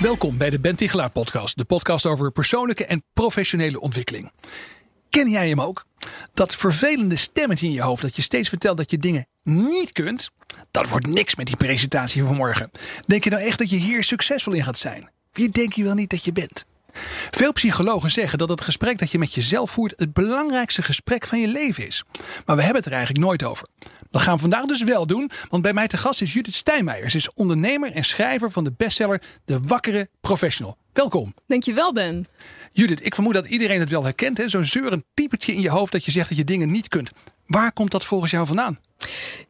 Welkom bij de Ben Tichelaar podcast, de podcast over persoonlijke en professionele ontwikkeling. Ken jij hem ook? Dat vervelende stemmetje in je hoofd dat je steeds vertelt dat je dingen niet kunt, dat wordt niks met die presentatie van morgen. Denk je nou echt dat je hier succesvol in gaat zijn? Wie denk je wel niet dat je bent? Veel psychologen zeggen dat het gesprek dat je met jezelf voert het belangrijkste gesprek van je leven is. Maar we hebben het er eigenlijk nooit over. Dat gaan we vandaag dus wel doen, want bij mij te gast is Judith Stijnmeijer. Ze is ondernemer en schrijver van de bestseller De Wakkere Professional. Welkom. Dankjewel, Ben. Judith, ik vermoed dat iedereen het wel herkent. Zo'n zeurend typetje in je hoofd dat je zegt dat je dingen niet kunt. Waar komt dat volgens jou vandaan?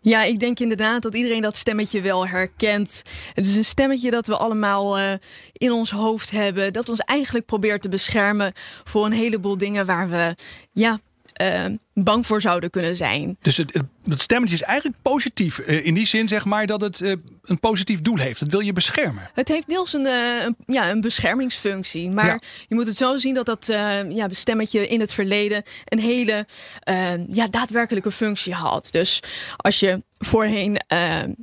Ja, ik denk inderdaad dat iedereen dat stemmetje wel herkent. Het is een stemmetje dat we allemaal uh, in ons hoofd hebben. Dat ons eigenlijk probeert te beschermen voor een heleboel dingen waar we ja, uh, bang voor zouden kunnen zijn. Dus het, het stemmetje is eigenlijk positief. Uh, in die zin zeg maar dat het uh, een positief doel heeft. Het wil je beschermen. Het heeft deels een, een ja, een beschermingsfunctie. Maar ja. je moet het zo zien dat dat ja, stemmetje in het verleden een hele ja, daadwerkelijke functie had. Dus als je voorheen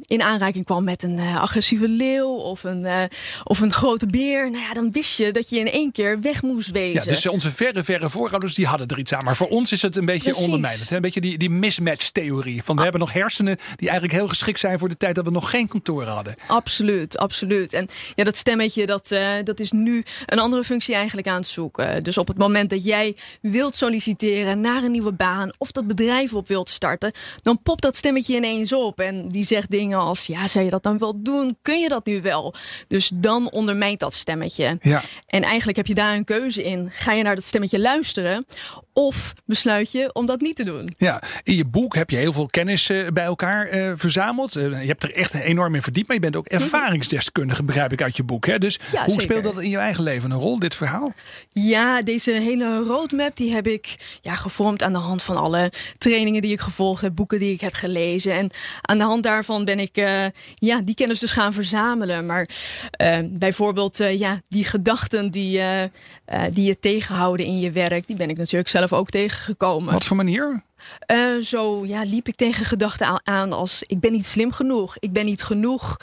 in aanraking kwam met een agressieve leeuw of een, of een grote beer. Nou ja, dan wist je dat je in één keer weg moest wezen. Ja, dus onze verre, verre voorouders die hadden er iets aan. Maar voor ons is het een beetje Precies. Ondermijnend. Een beetje die, die mismatch-theorie. Van we ah. hebben nog hersenen die eigenlijk heel geschikt zijn voor de tijd dat we nog geen kantoor hadden. Absoluut, absoluut. En ja, dat stemmetje dat, uh, dat is nu een andere functie eigenlijk aan het zoeken. Dus op het moment dat jij wilt solliciteren naar een nieuwe baan of dat bedrijf op wilt starten, dan popt dat stemmetje ineens op. En die zegt dingen als: Ja, zou je dat dan wel doen? Kun je dat nu wel? Dus dan ondermijnt dat stemmetje. Ja. En eigenlijk heb je daar een keuze in. Ga je naar dat stemmetje luisteren? Of besluit je om dat niet te doen. Ja, in je boek heb je heel veel kennis uh, bij elkaar uh, verzameld. Uh, je hebt er echt enorm in verdiept. Maar je bent ook ervaringsdeskundige, begrijp ik uit je boek. Hè? Dus ja, hoe zeker. speelt dat in je eigen leven een rol, dit verhaal? Ja, deze hele roadmap die heb ik ja, gevormd aan de hand van alle trainingen die ik gevolgd heb, boeken die ik heb gelezen. En aan de hand daarvan ben ik ja, die kennis dus gaan verzamelen. Maar bijvoorbeeld ja, die gedachten die, die je tegenhouden in je werk, die ben ik natuurlijk zelf ook tegengekomen. Wat voor manier? Uh, zo ja, liep ik tegen gedachten aan als ik ben niet slim genoeg, ik ben niet genoeg.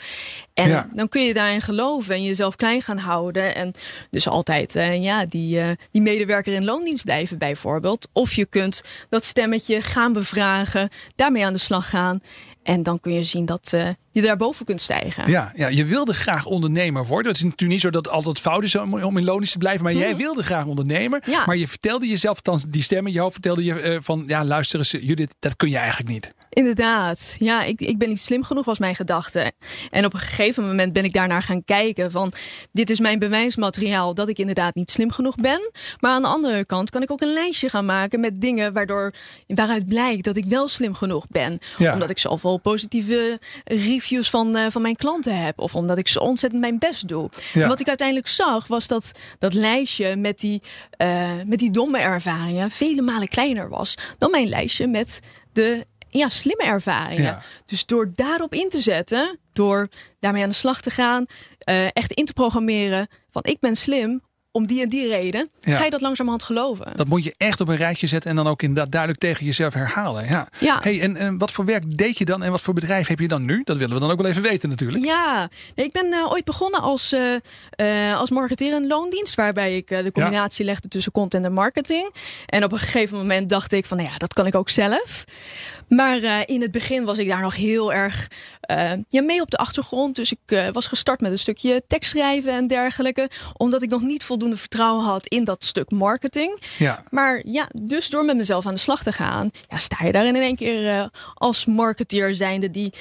En ja. dan kun je daarin geloven en jezelf klein gaan houden. En dus altijd uh, ja, die, uh, die medewerker in loondienst blijven bijvoorbeeld. Of je kunt dat stemmetje gaan bevragen, daarmee aan de slag gaan. En dan kun je zien dat je daarboven kunt stijgen. Ja, ja, je wilde graag ondernemer worden. Het is natuurlijk niet zo dat het altijd fout is om in loondienst te blijven. Maar jij mhm. wilde graag ondernemer. Ja. Maar je vertelde jezelf, althans die stem in je hoofd vertelde je uh, van... ja, luister eens Judith, dat kun je eigenlijk niet. Inderdaad. Ja, ik, ik ben niet slim genoeg was mijn gedachte. En op een gegeven moment ben ik daarnaar gaan kijken van... dit is mijn bewijsmateriaal dat ik inderdaad niet slim genoeg ben. Maar aan de andere kant kan ik ook een lijstje gaan maken met dingen... Waardoor, waaruit blijkt dat ik wel slim genoeg ben. Ja. Omdat ik zoveel positieve reviews van, uh, van mijn klanten heb. Of omdat ik zo ontzettend mijn best doe. Ja. En wat ik uiteindelijk zag was dat dat lijstje met die, uh, met die domme ervaringen... vele malen kleiner was dan mijn lijstje met de ja, slimme ervaringen. Ja. Dus door daarop in te zetten, door daarmee aan de slag te gaan, uh, echt in te programmeren van ik ben slim om die en die reden, ja. ga je dat langzamerhand geloven. Dat moet je echt op een rijtje zetten en dan ook inderdaad duidelijk tegen jezelf herhalen. Ja. ja. Hey, en, en wat voor werk deed je dan en wat voor bedrijf heb je dan nu? Dat willen we dan ook wel even weten natuurlijk. Ja, nee, ik ben uh, ooit begonnen als, uh, uh, als marketeer in loondienst, waarbij ik de combinatie ja. legde tussen content en marketing. En op een gegeven moment dacht ik van, nou ja, dat kan ik ook zelf. Maar uh, in het begin was ik daar nog heel erg uh, ja, mee op de achtergrond. Dus ik uh, was gestart met een stukje tekstschrijven en dergelijke. Omdat ik nog niet voldoende vertrouwen had in dat stuk marketing. Ja. Maar ja, dus door met mezelf aan de slag te gaan, ja, sta je daarin in één keer als marketeer zijnde die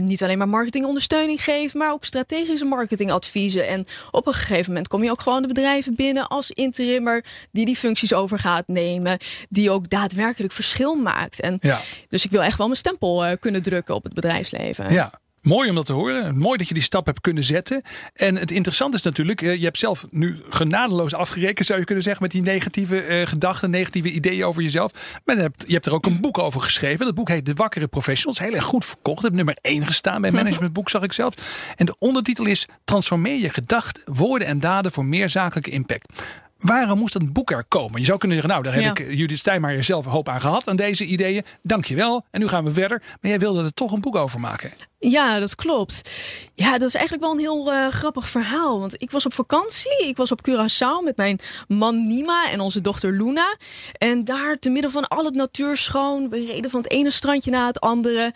niet alleen maar marketingondersteuning geeft, maar ook strategische marketingadviezen. En op een gegeven moment kom je ook gewoon de bedrijven binnen als interimmer die die functies over gaat nemen. Die ook daadwerkelijk verschil maakt. En ja. Dus ik wil echt wel mijn stempel uh, kunnen drukken op het bedrijfsleven. Ja. Mooi om dat te horen. Mooi dat je die stap hebt kunnen zetten. En het interessante is natuurlijk, eh, je hebt zelf nu genadeloos afgerekend, zou je kunnen zeggen, met die negatieve uh, gedachten, negatieve ideeën over jezelf. Maar je hebt, je hebt er ook een boek over geschreven. Dat boek heet De Wakkere Professionals. Heel erg goed verkocht. Het nummer 1 gestaan bij Managementboek, zag ik zelf. En de ondertitel is Transformeer je gedachten, woorden en daden voor meer zakelijke impact. Waarom moest dat boek er komen? Je zou kunnen zeggen, nou, daar heb ik Judith Stijnmaier zelf een hoop aan gehad, aan deze ideeën. Dankjewel. En nu gaan we verder. Maar jij wilde er toch een boek over maken. Ja, dat klopt. Ja, dat is eigenlijk wel een heel uh, grappig verhaal. Want ik was op vakantie. Ik was op Curaçao met mijn man Nima en onze dochter Luna. En daar, te midden van al het natuurschoon, we reden van het ene strandje naar het andere.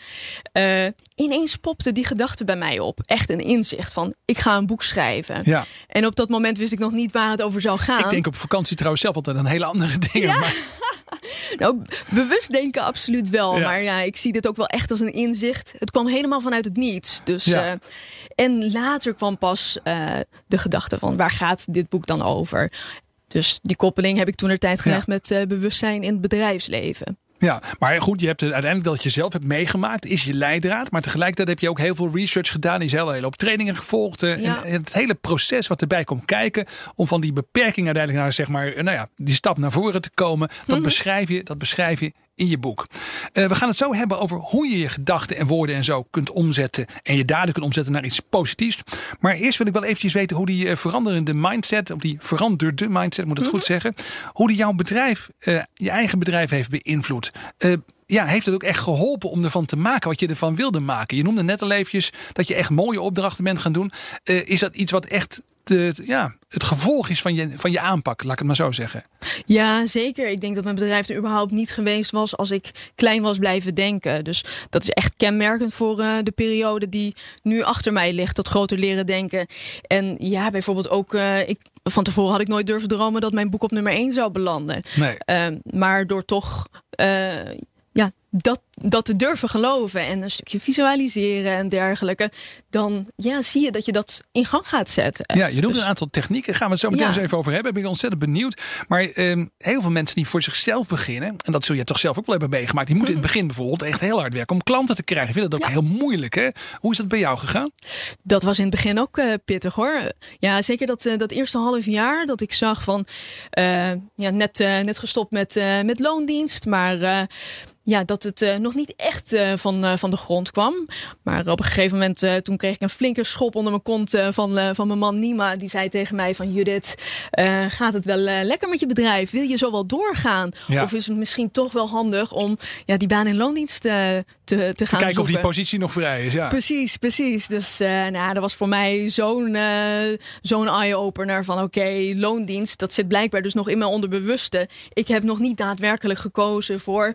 Uh, ineens popte die gedachte bij mij op. Echt een inzicht van, ik ga een boek schrijven. Ja. En op dat moment wist ik nog niet waar het over zou gaan. Ik denk op vakantie trouwens zelf altijd een hele andere dingen. Ja. Maar... nou, bewust denken absoluut wel. Maar ja, ik zie dit ook wel echt als een inzicht. Het kwam helemaal vanuit het niets. Dus, Ja. uh, en later kwam pas uh, de gedachte van waar gaat dit boek dan over? Dus die koppeling heb ik toen er tijd gelegd Ja. met uh, bewustzijn in het bedrijfsleven. Ja, maar goed, je hebt het uiteindelijk dat je zelf hebt meegemaakt, is je leidraad. Maar tegelijkertijd heb je ook heel veel research gedaan. Je hebt hele op trainingen gevolgd. eh, Ja. En het hele proces wat erbij komt kijken. Om van die beperking uiteindelijk naar, zeg maar, nou ja, die stap naar voren te komen. Dat, beschrijf, je, dat beschrijf je in je boek. Eh, we gaan het zo hebben over hoe je je gedachten en woorden en zo kunt omzetten. En je daden kunt omzetten naar iets positiefs. Maar eerst wil ik wel eventjes weten hoe die eh, veranderende mindset, of die veranderde mindset, moet ik het goed zeggen. Hoe die jouw bedrijf, eh, je eigen bedrijf heeft beïnvloed. Ja, heeft het ook echt geholpen om ervan te maken wat je ervan wilde maken? Je noemde net al eventjes dat je echt mooie opdrachten bent gaan doen. Is dat iets wat echt de, ja, het gevolg is van je, van je aanpak, laat ik het maar zo zeggen? Ja, zeker. Ik denk dat mijn bedrijf er überhaupt niet geweest was als ik klein was blijven denken. Dus dat is echt kenmerkend voor uh, de periode die nu achter mij ligt. Dat groter leren denken. En ja, bijvoorbeeld ook, uh, ik, van tevoren had ik nooit durven dromen dat mijn boek op nummer 1 zou belanden. Nee. Uh, maar door toch. Dat, dat te durven geloven en een stukje visualiseren en dergelijke, dan ja, zie je dat je dat in gang gaat zetten. Ja, je noemt dus, een aantal technieken. Gaan we het zo meteen ja. eens even over hebben. Ben ik ontzettend benieuwd. Maar eh, heel veel mensen die voor zichzelf beginnen, en dat zul je toch zelf ook wel hebben meegemaakt, die moeten in het begin bijvoorbeeld echt heel hard werken om klanten te krijgen. Ik vind dat ook ja. heel moeilijk. Hè? Hoe is dat bij jou gegaan? Dat was in het begin ook uh, pittig hoor. Ja, zeker dat, uh, dat eerste half jaar dat ik zag van uh, ja, net, net gestopt met, met loondienst, maar ja, dat het uh, nog niet echt uh, van, uh, van de grond kwam. Maar op een gegeven moment toen kreeg ik een flinke schop onder mijn kont van, van mijn man Nima. Die zei tegen mij van Judith, gaat het wel lekker met je bedrijf? Wil je zo wel doorgaan? Ja. Of is het misschien toch wel handig om ja, die baan in loondienst te, te gaan Kijken zoeken? of die positie nog vrij is, ja. Precies, precies. Dus nou, dat was voor mij zo'n zo'n eye-opener van oké, okay, loondienst, dat zit blijkbaar dus nog in mijn onderbewuste. Ik heb nog niet daadwerkelijk gekozen voor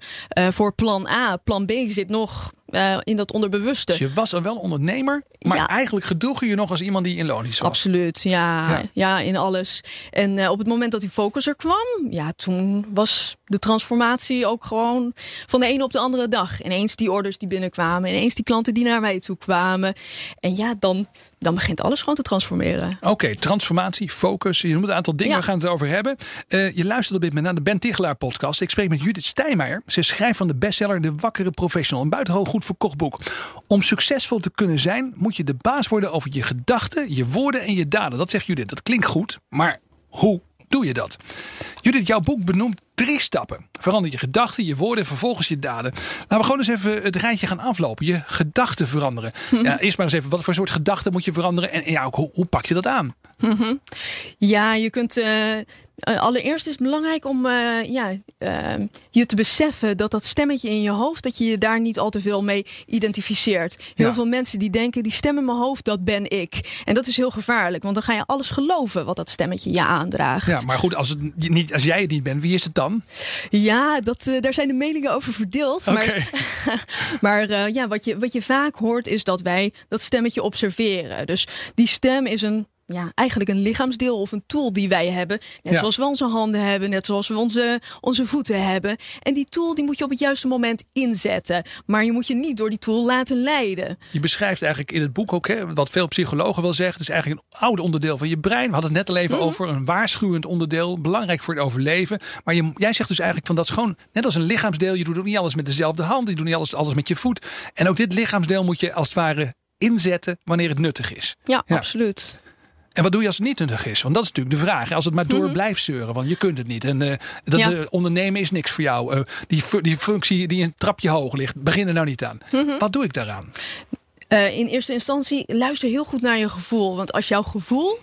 voor plan A. Plan B zit nog uh, in dat onderbewuste. Dus je was al wel ondernemer, maar Ja. eigenlijk gedroeg je je nog als iemand die in loondienst was. Absoluut, ja, Ja. ja. in alles. En uh, op het moment dat die focus er kwam, ja, toen was de transformatie ook gewoon van de ene op de andere dag. Ineens die orders die binnenkwamen, ineens die klanten die naar mij toe kwamen. En ja, dan, dan begint alles gewoon te transformeren. Oké, transformatie, focus. Je noemt een aantal dingen, Ja. we gaan het erover hebben. Uh, je luistert op dit moment naar de Ben Tichelaar podcast. Ik spreek met Judith Stijmeijer. Ze schrijft van de bestseller De Wakkere Professional. Een buitengewoon goed verkocht boek. Om succesvol te kunnen zijn, moet je de baas worden over je gedachten, je woorden en je daden. Dat zegt Judith. Dat klinkt goed, maar hoe doe je dat? Judith, jouw boek benoemt drie stappen. Verander je gedachten, je woorden en vervolgens je daden. Laten we gewoon eens even het rijtje gaan aflopen. Je gedachten veranderen. Ja, eerst maar eens even, wat voor soort gedachten moet je veranderen? En ja, ook, hoe, hoe pak je dat aan? Ja, je kunt. Uh, allereerst is het belangrijk om uh, ja, uh, je te beseffen dat dat stemmetje in je hoofd, dat je je daar niet al te veel mee identificeert. Heel Ja. veel mensen die denken, die stem in mijn hoofd, dat ben ik. En dat is heel gevaarlijk, want dan ga je alles geloven wat dat stemmetje je aandraagt. Ja, maar goed, als, het niet, als jij het niet bent, wie is het dan? Ja, dat, uh, daar zijn de meningen over verdeeld. Oké. Maar, maar ja, wat, je, wat je vaak hoort is dat wij dat stemmetje observeren. Dus die stem is een. Ja, eigenlijk een lichaamsdeel of een tool die wij hebben. Net Ja. zoals we onze handen hebben, net zoals we onze, onze voeten hebben. En die tool die moet je op het juiste moment inzetten. Maar je moet je niet door die tool laten leiden. Je beschrijft eigenlijk in het boek ook, hè, wat veel psychologen wel zeggen. Het is eigenlijk een oud onderdeel van je brein. We hadden het net al even over. Een waarschuwend onderdeel. Belangrijk voor het overleven. Maar je, jij zegt dus eigenlijk van dat is gewoon net als een lichaamsdeel. Je doet ook niet alles met dezelfde hand. Je doet niet alles, alles met je voet. En ook dit lichaamsdeel moet je als het ware inzetten wanneer het nuttig is. Ja, Ja. absoluut. En wat doe je als het niet nuttig is? Want dat is natuurlijk de vraag. Als het maar door blijft zeuren, want je kunt het niet. En eh, dat Mhm. Ja. eh, ondernemen is niks voor jou. Eh, die, die functie die een trapje hoog ligt, begin er nou niet aan. Mhm. Wat doe ik daaraan? In eerste instantie luister heel goed naar je gevoel. Want als jouw gevoel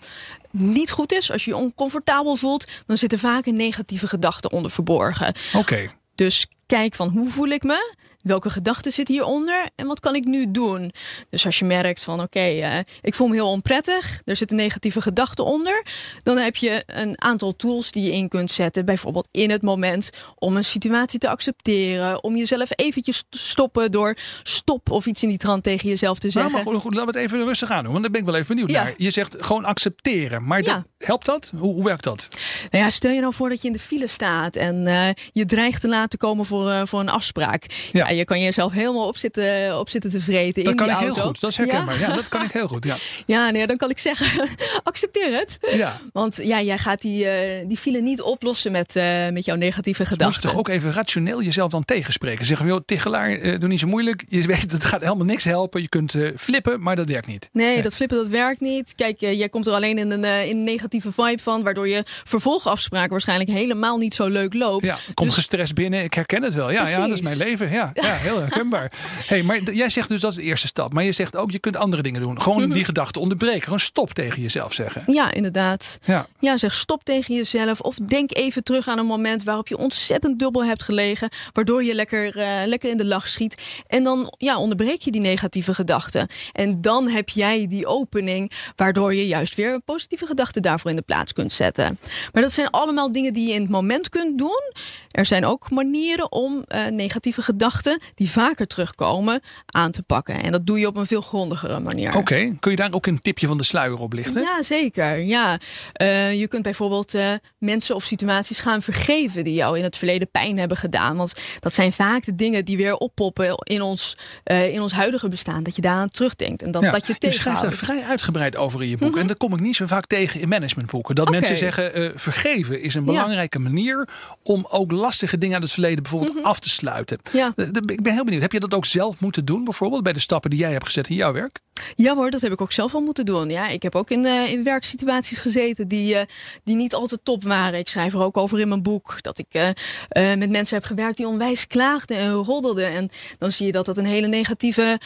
niet goed is, als je je oncomfortabel voelt, dan zitten vaak een negatieve gedachten onder verborgen. Oké. Dus kijk van hoe voel ik me? Welke gedachten zitten hieronder en wat kan ik nu doen? Dus als je merkt van oké, eh, ik voel me heel onprettig, er zitten negatieve gedachten onder, dan heb je een aantal tools die je in kunt zetten, bijvoorbeeld in het moment om een situatie te accepteren, om jezelf eventjes te stoppen door stop of iets in die trant tegen jezelf te Nou, zeggen. maar goed, goed, laten we het even rustig aan doen. Want daar ben ik wel even benieuwd Ja. naar. Je zegt gewoon accepteren. Maar Ja. dat, helpt dat? Hoe, hoe werkt dat? Nou ja, stel je nou voor dat je in de file staat en eh, je dreigt te laten komen voor, eh, voor een afspraak. Ja. Ja. Je kan jezelf helemaal op zitten, op zitten te vreten Dat in kan die ik heel auto. goed. Dat is herkenbaar. Ja, dat kan ik heel goed. Ja. Ja, nee, dan kan ik zeggen, accepteer het. Ja. Want ja, jij gaat die, eh, die file niet oplossen met, eh, met jouw negatieve je gedachten. toch ook even rationeel jezelf dan tegenspreken. Zeggen van, joh, Tichelaar, eh, doe niet zo moeilijk. Je weet, het gaat helemaal niks helpen. Je kunt flippen, maar dat werkt niet. Nee, dat flippen dat werkt niet. Kijk, jij komt er alleen in een, in een negatieve vibe van, waardoor je vervolgafspraak waarschijnlijk helemaal niet zo leuk loopt. Ja, komt Dus- gestrest binnen. Ik herken het wel. Ja, ja, dat is mijn leven. Ja, ja heel herkenbaar. Hey, maar jij zegt dus dat is de eerste stap. Maar je zegt ook, je kunt andere dingen doen. Gewoon Mhm. die gedachten onderbreken. Gewoon stop tegen jezelf zeggen. Ja, inderdaad. Ja. Ja, zeg stop tegen jezelf. Of denk even terug aan een moment waarop je ontzettend dubbel hebt gelegen. Waardoor je lekker, eh, lekker in de lach schiet. En dan ja, onderbreek je die negatieve gedachten. En dan heb jij die opening. Waardoor je juist weer positieve gedachten daarvoor in de plaats kunt zetten. Maar dat zijn allemaal dingen die je in het moment kunt doen. Er zijn ook manieren om eh, negatieve gedachten die vaker terugkomen aan te pakken. En dat doe je op een veel grondigere manier. Oké, kun je daar ook een tipje van de sluier op lichten? Ja, zeker. Ja. Eh, je kunt bijvoorbeeld eh, mensen of situaties gaan vergeven die jou in het verleden pijn hebben gedaan. Want dat zijn vaak de dingen die weer oppoppen in ons, eh, in ons huidige bestaan. Dat je daaraan terugdenkt en dat, Ja, dat je je schrijft daar vrij uitgebreid over in je boek. En dat kom ik niet zo vaak tegen in managementboeken. Dat mensen zeggen, vergeven is een Ja. belangrijke manier... om ook lastige dingen uit het verleden bijvoorbeeld af te sluiten. Ja. Ik ben heel benieuwd. Heb je dat ook zelf moeten doen bijvoorbeeld... bij de stappen die jij hebt gezet in jouw werk? Ja hoor, dat heb ik ook zelf al moeten doen. Ja, ik heb ook in, eh, in werksituaties gezeten die, eh, die niet altijd top waren. Ik schrijf er ook over in mijn boek. Dat ik eh, met mensen heb gewerkt die onwijs klaagden en roddelden. En dan zie je dat dat een hele negatieve,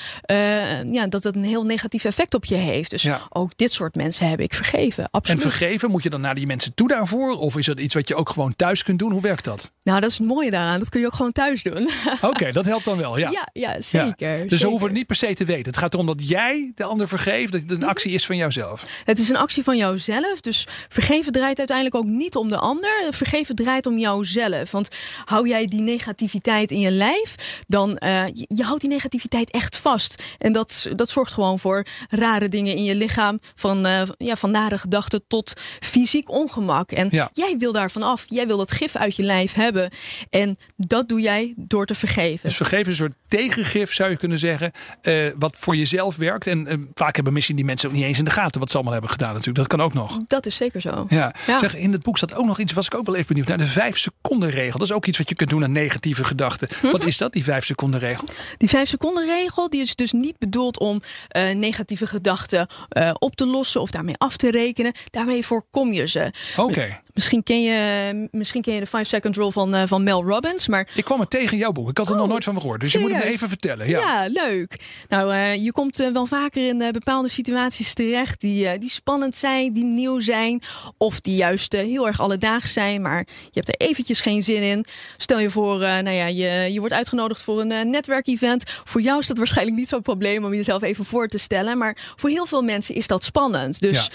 ja, dat dat een heel negatief effect op je heeft. Dus Ja. ook dit soort mensen heb ik vergeven. En Absoluut. vergeven, moet je dan naar die mensen toe daarvoor? Of is dat iets wat je ook gewoon thuis kunt doen? Hoe werkt dat? nou, dat is het mooie daaraan. Dat kun je ook gewoon thuis doen. Oké, dat helpt dan wel. Ja. ja, ja, zeker. Dus we zeker. hoeven het niet per se te weten. Het gaat erom dat jij de ander vergeeft. Dat het een actie is van jouzelf. Het is een actie van jouzelf. Dus vergeven draait uiteindelijk ook niet om de ander. Vergeven draait om jouzelf. Want hou jij die negativiteit in je lijf, dan uh, je, je, houdt die negativiteit echt vast. En dat, dat zorgt gewoon voor rare dingen in je lichaam. Van, uh, ja, van nare gedachten tot fysiek ongemak. En Ja. jij wil daarvan af. Jij wil dat gif uit je lijf hebben. En dat doe jij door te vergeven. Dus vergeven een soort tegengif, zou je kunnen zeggen. eh, wat voor jezelf werkt. En eh, vaak hebben misschien die mensen ook niet eens in de gaten wat ze allemaal hebben gedaan natuurlijk. Dat kan ook nog. Dat is zeker zo. Ja. Ja. Zeg, in het boek staat ook nog iets, was ik ook wel even benieuwd naar. De vijf seconden regel. Dat is ook iets wat je kunt doen aan negatieve gedachten. Mhm. Wat is dat, die vijf seconden regel? Die vijf seconden regel die is dus niet bedoeld om eh, negatieve gedachten op te lossen of daarmee af te rekenen. Daarmee voorkom je ze. Oké. Misschien ken je, misschien ken je de 5 second rule van, van Mel Robbins, maar Ik kwam het tegen in jouw boek. Ik had er nog nooit van gehoord. Dus je moet serieus? even vertellen. Ja. Ja, leuk. Nou, eh, je komt eh, wel vaker in eh, bepaalde situaties terecht die, die spannend zijn, die nieuw zijn. Of die juist heel erg alledaags zijn, maar je hebt er eventjes geen zin in. Stel je voor, nou ja, je, je wordt uitgenodigd voor een netwerkevent. Voor jou is dat waarschijnlijk niet zo'n probleem om jezelf even voor te stellen. Maar voor heel veel mensen is dat spannend. Dus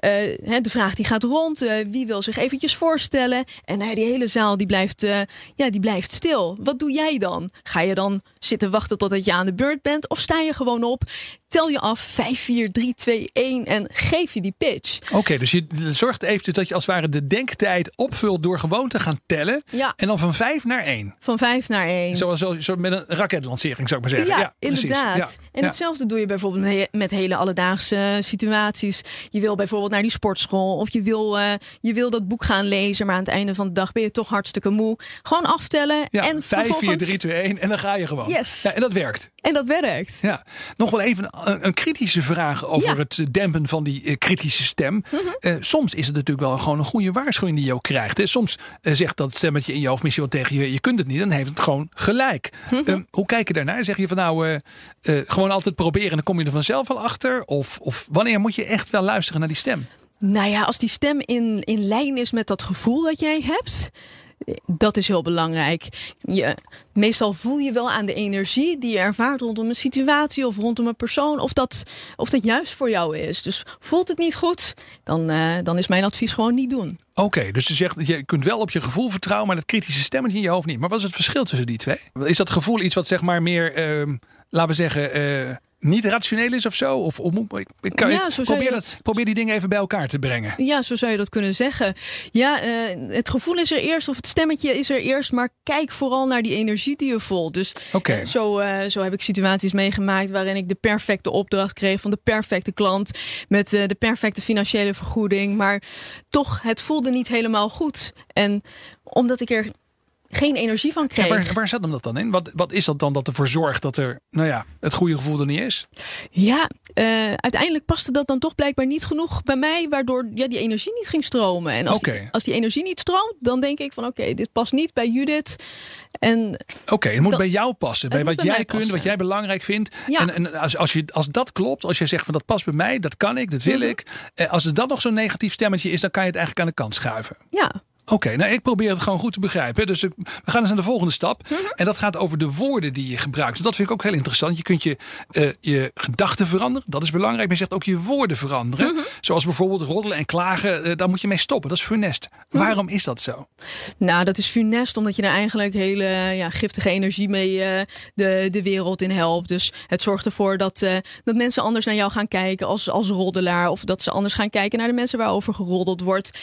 Ja. de vraag die gaat rond. wie wil zich eventjes voorstellen? En ja, die hele zaal die blijft, ja, die blijft stil. Wat doe jij dan? Ga je dan zitten wachten totdat je aan de beurt bent? Of sta je gewoon op, tel je af 5, 4, 3, 2, 1 en geef je die pitch? Oké, dus je zorgt eventjes dat je als het ware de denktijd opvult door gewoon te gaan tellen. Ja. En dan van vijf naar één. Van 5 naar 1. Zoals zo, zo met een raketlancering zou ik maar zeggen. Ja, precies. inderdaad. Ja. En Ja. hetzelfde doe je bijvoorbeeld met he- met hele alledaagse situaties. Je wil bijvoorbeeld naar die sportschool of je wil, eh, je wil dat boek gaan lezen, maar aan het einde van de dag ben je toch hartstikke moe. Gewoon aftellen Ja, en 5, 4, vervolgens... 3, 2, 1 en dan ga je gewoon. Yes. Ja, en dat werkt. En dat werkt. Ja, nog wel even een een, kritische vraag over Ja. het dempen van die eh, kritische stem. Eh, soms is het natuurlijk wel gewoon een goede waarschuwing die je ook krijgt. Hè. Soms eh, zegt dat stemmetje in je hoofd misschien wel tegen je: je kunt het niet, dan heeft het gewoon gelijk. Eh, hoe kijk je daarnaar? Zeg je van nou, gewoon altijd proberen en dan kom je er vanzelf wel achter? Of, of wanneer moet je echt wel luisteren naar die stem? Nou ja, als die stem in, in lijn is met dat gevoel dat jij hebt, dat is heel belangrijk. Je, meestal voel je wel aan de energie die je ervaart rondom een situatie of rondom een persoon, of dat, of dat juist voor jou is. Dus voelt het niet goed, dan, eh, dan is mijn advies gewoon niet doen. Oké, dus je zegt dat je kunt wel op je gevoel vertrouwen, maar dat kritische stemmetje in je hoofd niet. Maar wat is het verschil tussen die twee? Is dat gevoel iets wat zeg maar meer, ehm, laten we zeggen, eh, niet rationeel is of zo? Of, of ik, ik, kan, Ja, zo probeer, je dat, probeer die dingen even bij elkaar te brengen. Ja, zo zou je dat kunnen zeggen. Ja, eh, het gevoel is er eerst, of het stemmetje is er eerst, maar kijk vooral naar die energie voelt. Dus Oké. eh, zo, eh, zo heb ik situaties meegemaakt waarin ik de perfecte opdracht kreeg van de perfecte klant met eh, de perfecte financiële vergoeding, maar toch, het voelde niet helemaal goed. En omdat ik er geen energie van Ja, kreeg. waar, waar zat hem dat dan in? Wat, wat is dat dan dat ervoor zorgt dat er, nou ja, het goede gevoel er niet is? Ja, eh, uiteindelijk paste dat dan toch blijkbaar niet genoeg bij mij, waardoor ja, die energie niet ging stromen. En als, die, als die energie niet stroomt, dan denk ik van oké, dit past niet bij Judith. En Oké, het moet Dat- bij jou passen. Bij wat bij jij kunt, wat jij belangrijk vindt. Ja. En, en als, als, je, als dat klopt, als je zegt van dat past bij mij, dat kan ik, dat wil Mhm. ik. Eh, als het dan nog zo'n negatief stemmetje is, dan kan je het eigenlijk aan de kant schuiven. ja, Oké, nou ik probeer het gewoon goed te begrijpen. Dus ik- we gaan eens naar de volgende stap. Mhm. En dat gaat over de woorden die je gebruikt. Dat vind ik ook heel interessant. Je kunt je, eh, je gedachten veranderen. Dat is belangrijk. Maar je zegt ook je woorden veranderen. Mhm. Zoals bijvoorbeeld roddelen en klagen. eh, daar moet je mee stoppen. Dat is funest. Mhm. Waarom is dat zo? nou dat is funest omdat je er eigenlijk hele ja, giftige energie mee eh, de, de wereld in helpt. Dus het zorgt ervoor dat, eh, dat mensen anders naar jou gaan kijken als, als roddelaar. Of dat ze anders gaan kijken naar de mensen waarover geroddeld wordt.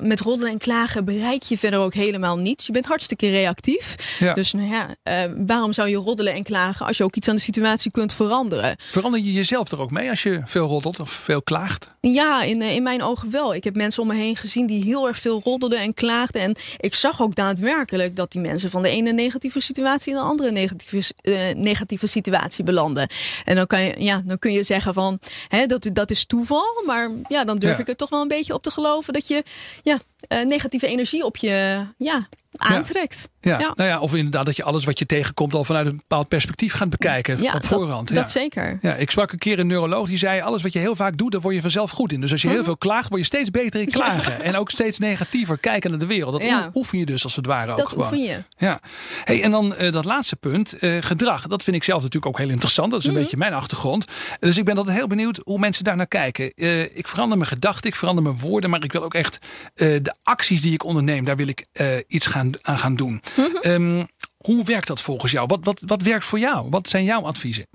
Met roddelen en klagen bereik je verder ook helemaal niets. Je bent hartstikke reactief. Ja. Dus nou ja, eh, waarom zou je roddelen en klagen als je ook iets aan de situatie kunt veranderen? Verander je jezelf er ook mee als je veel roddelt of veel klaagt? Ja, in, eh, in mijn ogen wel. Ik heb mensen om me heen gezien die heel erg veel roddelden en klaagden. En ik zag ook daadwerkelijk dat die mensen van de ene negatieve situatie in de andere negatieve, eh, negatieve situatie belanden. En dan, kan je, ja, dan kun je zeggen van hè, dat, dat is toeval. Maar ja, dan durf Ja. ik er toch wel een beetje op te geloven dat je ja, eh, negatieve energie op je ja, aantrekt. Ja, Ja. Nou ja, of inderdaad dat je alles wat je tegenkomt al vanuit een bepaald perspectief gaat bekijken Ja, op voorhand. Dat, dat zeker. Ja, ik sprak een keer een neuroloog die zei: alles wat je heel vaak doet, daar word je vanzelf goed in. Dus als je Mhm. heel veel klaagt, word je steeds beter in klagen. En ook steeds negatiever kijken naar de wereld. Dat oefen je dus als het ware ook Dat gewoon. oefen je. Ja. Hey, en dan eh, dat laatste punt, eh, gedrag. Dat vind ik zelf natuurlijk ook heel interessant. Dat is een Mhm. beetje mijn achtergrond. Dus ik ben altijd heel benieuwd hoe mensen daar naar kijken. Eh, ik verander mijn gedachten, ik verander mijn woorden. Maar ik wil ook echt de acties die ik onderneem, daar wil ik iets gaan, aan gaan doen. Mhm. Ehm, hoe werkt dat volgens jou? Wat, wat, wat werkt voor jou? Wat zijn jouw adviezen?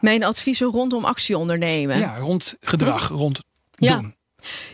Mijn adviezen rondom actie ondernemen. Ja, rond gedrag, rond Ja.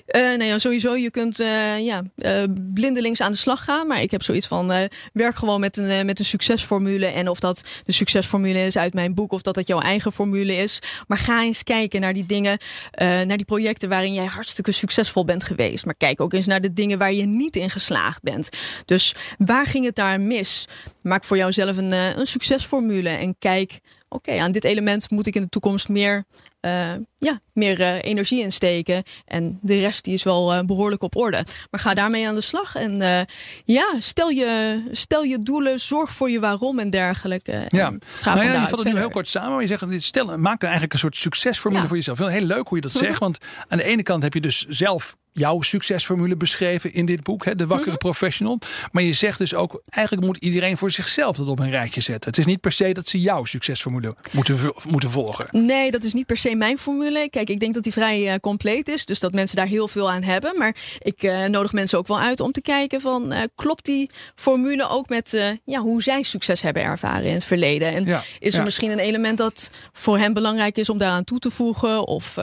Eh nou ja, sowieso, je kunt eh, ja, eh, blindelings aan de slag gaan. Maar ik heb zoiets van, werk gewoon met een, met een succesformule. En of dat de succesformule is uit mijn boek of dat dat jouw eigen formule is. Maar ga eens kijken naar die dingen, naar die projecten waarin jij hartstikke succesvol bent geweest. Maar kijk ook eens naar de dingen waar je niet in geslaagd bent. Dus waar ging het daar mis? Maak voor jouzelf een, een succesformule en kijk... Oké, aan dit element moet ik in de toekomst meer eh, ja, meer eh, energie insteken. En de rest die is wel eh, behoorlijk op orde. Maar ga daarmee aan de slag. En ja, stel je, stel je doelen, zorg voor je waarom en dergelijke. En Ja, ga nou ja, je vat het nu heel kort samen. Maar je zegt, dit stel, maak eigenlijk een soort succesformule Ja. voor jezelf. Heel leuk hoe je dat zegt. Want aan de ene kant heb je dus zelf jouw succesformule beschreven in dit boek. Hè, de Wakkere Mhm. Professional. Maar je zegt dus ook, eigenlijk moet iedereen voor zichzelf dat op een rijtje zetten. Het is niet per se dat ze jouw succesformule moeten, moeten volgen. Nee, dat is niet per se mijn formule. Kijk, ik denk dat die vrij eh, compleet is. Dus dat mensen daar heel veel aan hebben. Maar ik eh, nodig mensen ook wel uit om te kijken van... eh, klopt die formule ook met ja, hoe zij succes hebben ervaren in het verleden? En Ja, is er ja. misschien een element dat voor hen belangrijk is om daaraan toe te voegen? Of,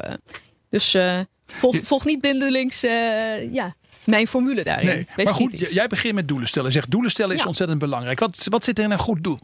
dus volg, niet blindelings eh, ja, mijn formule daarin. Nee, maar goed, jij begint met doelen stellen. Je Zegt doelen stellen is Ja. ontzettend belangrijk. Wat, wat zit er in een goed doel?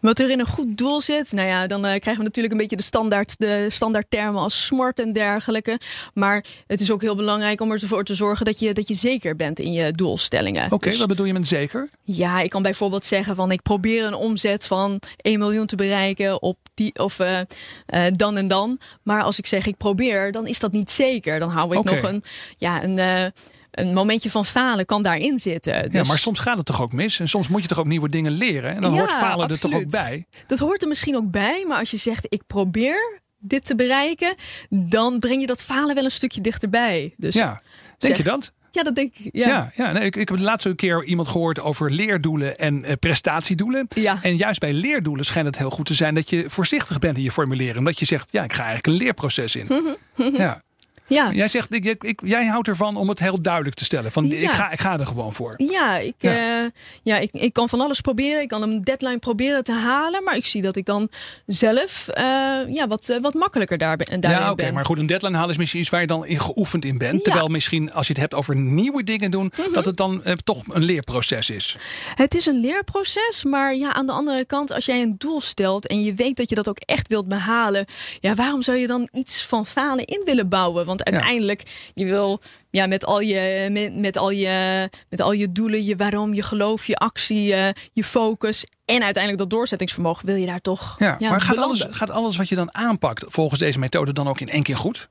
Wat er in een goed doel zit, nou ja, dan eh, krijgen we natuurlijk een beetje de standaard, de standaard termen als smart en dergelijke. Maar het is ook heel belangrijk om ervoor te zorgen dat je, dat je zeker bent in je doelstellingen. Oké, Dus- wat bedoel je met zeker? Ja, ik kan bijvoorbeeld zeggen van ik probeer een omzet van 1 miljoen te bereiken op die of eh, eh, dan en dan. Maar als ik zeg ik probeer, dan is dat niet zeker. Dan hou ik nog een, ja, een, een momentje van falen kan daarin zitten. Ja, Dus maar soms gaat het toch ook mis? En soms moet je toch ook nieuwe dingen leren? En dan Ja, hoort falen er toch ook bij? dat hoort er misschien ook bij. Maar als je zegt ik probeer dit te bereiken, dan breng je dat falen wel een stukje dichterbij. Dus Ja, denk zeg- je dat? ja dat denk ik. Ja, Ja. ja, nee, ik, ik heb de laatste keer iemand gehoord over leerdoelen en eh, prestatiedoelen. Ja. En juist bij leerdoelen schijnt het heel goed te zijn dat je voorzichtig bent in je formuleren. Omdat je zegt, ja, ik ga eigenlijk een leerproces in. ja. Ja. Jij zegt, ik, ik, jij houdt ervan om het heel duidelijk te stellen. Van, ik, ga, ik ga er gewoon voor. Ja, ik, Ja. ja. ja ik, ik kan van alles proberen. Ik kan een deadline proberen te halen. Maar ik zie dat ik dan zelf eh, ja, wat, eh, wat makkelijker daar ben, daarin Ja, oké, ben. maar goed, een deadline halen is misschien iets waar je dan in geoefend in bent. Terwijl misschien als je het hebt over nieuwe dingen doen, dat het dan eh, toch een leerproces is. Het is een leerproces, maar ja, aan de andere kant, als jij een doel stelt en je weet dat je dat ook echt wilt behalen, ja, waarom zou je dan iets van falen in willen bouwen? Want uiteindelijk, je wil ja, met, al je, met, met, al je, met al je doelen, je waarom, je geloof, je actie, eh, je focus en uiteindelijk dat doorzettingsvermogen, wil je daar toch Ja, maar gaat belanden. alles, gaat alles wat je dan aanpakt volgens deze methode dan ook in één keer goed?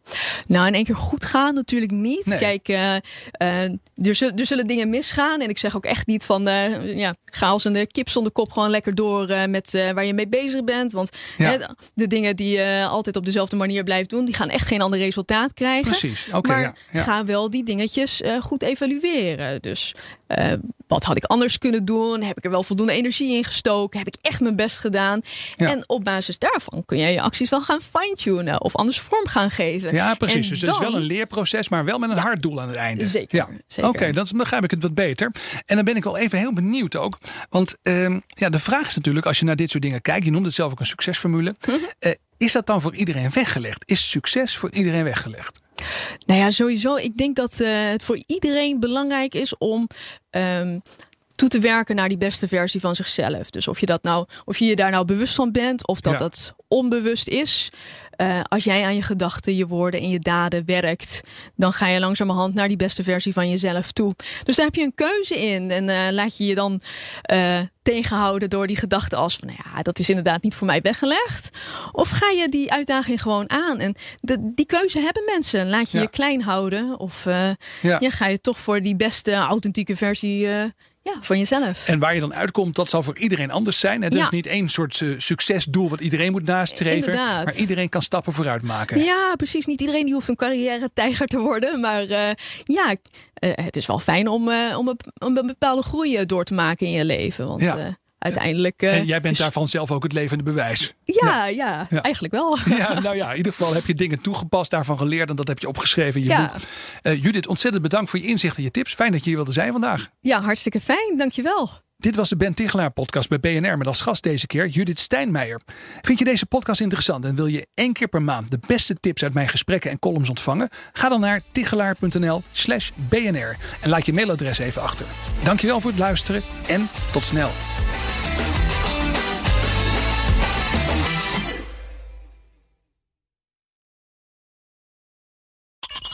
Nou, in één keer goed gaan natuurlijk niet. Nee. Kijk, eh, er, zullen, er zullen dingen misgaan. En ik zeg ook echt niet van, eh, ja, ga als een kip zonder kop gewoon lekker door met waar je mee bezig bent. Want Ja. de dingen die je altijd op dezelfde manier blijft doen, die gaan echt geen ander resultaat krijgen. Precies, oké. maar ja. ga wel die dingetjes eh, goed evalueren. Dus eh, wat had ik anders kunnen doen? Heb ik er wel voldoende energie in gestoken? Heb ik echt mijn best gedaan? Ja. En op basis daarvan kun je je acties wel gaan fine-tunen of anders vorm gaan geven. Ja, precies. En dus het is wel een leerproces, maar wel met een hard doel aan het einde. Zeker, Ja. zeker. Oké, dan begrijp ik het wat beter. En dan ben ik wel even heel benieuwd ook. Want ehm, ja, de vraag is natuurlijk, als je naar dit soort dingen kijkt, je noemt het zelf ook een succesformule. Mhm. Eh, is dat dan voor iedereen weggelegd? Is succes voor iedereen weggelegd? Nou ja, sowieso. Ik denk dat eh, het voor iedereen belangrijk is om ehm, toe te werken naar die beste versie van zichzelf. Dus of je, dat nou, of je je daar nou bewust van bent of dat Ja. dat onbewust is. Eh, als jij aan je gedachten, je woorden en je daden werkt, dan ga je langzamerhand naar die beste versie van jezelf toe. Dus daar heb je een keuze in. En eh, laat je je dan eh, tegenhouden door die gedachten als van, nou ja, dat is inderdaad niet voor mij weggelegd. Of ga je die uitdaging gewoon aan? En de, die keuze hebben mensen. Laat je Ja. je klein houden of Ja. ja. ga je toch voor die beste authentieke versie ja, van jezelf. En waar je dan uitkomt, dat zal voor iedereen anders zijn. Het Ja. is niet één soort eh, succesdoel wat iedereen moet nastreven. Inderdaad. Maar iedereen kan stappen vooruit maken. Ja, precies. Niet iedereen die hoeft een carrière tijger te worden. Maar eh, ja, eh, het is wel fijn om, om, een, om een bepaalde groei door te maken in je leven. Want Ja. Eh, uiteindelijk... eh, En jij bent daarvan zelf ook het levende bewijs. Ja, ja, Ja. eigenlijk wel. Ja, nou ja, in ieder geval heb je dingen toegepast, daarvan geleerd en dat heb je opgeschreven in je Ja. boek. Eh, Judith, ontzettend bedankt voor je inzicht en je tips. Fijn dat je hier wilde zijn vandaag. Ja, hartstikke fijn. Dankjewel. Dit was de Ben Tichelaar podcast bij BNR met als gast deze keer Judith Steinmeijer. Vind je deze podcast interessant en wil je één keer per maand de beste tips uit mijn gesprekken en columns ontvangen? Ga dan naar tichelaar.nl slash BNR en laat je mailadres even achter. Dankjewel voor het luisteren en tot snel.